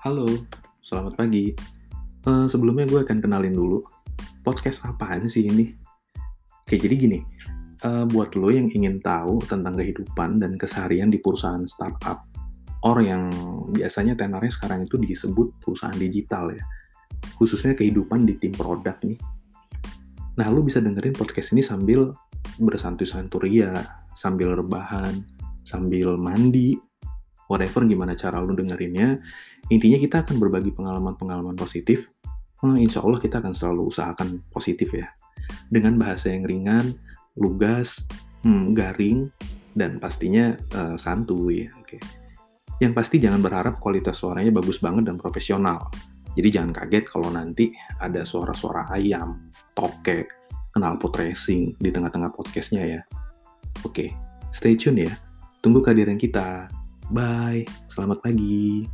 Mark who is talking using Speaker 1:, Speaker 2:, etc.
Speaker 1: Halo, selamat pagi. Eh, sebelumnya gue akan kenalin dulu, podcast apaan sih ini? Oke, jadi gini, eh, buat lo yang ingin tahu tentang kehidupan dan keseharian di perusahaan startup, or yang biasanya tenornya sekarang itu disebut perusahaan digital ya, khususnya kehidupan di tim produk nih. Nah, lo bisa dengerin podcast ini sambil bersantai-santuria, sambil rebahan, sambil mandi, whatever gimana cara lo dengerinnya. Intinya kita akan berbagi pengalaman-pengalaman positif. Hmm, insya Allah kita akan selalu usahakan positif ya. Dengan bahasa yang ringan, lugas, hmm, garing, dan pastinya uh, santuy. Oke. Yang pasti jangan berharap kualitas suaranya bagus banget dan profesional. Jadi jangan kaget kalau nanti ada suara-suara ayam, tokek, knalpot racing di tengah-tengah podcastnya ya. Oke, stay tune ya. Tunggu kehadiran kita. Bye, selamat pagi.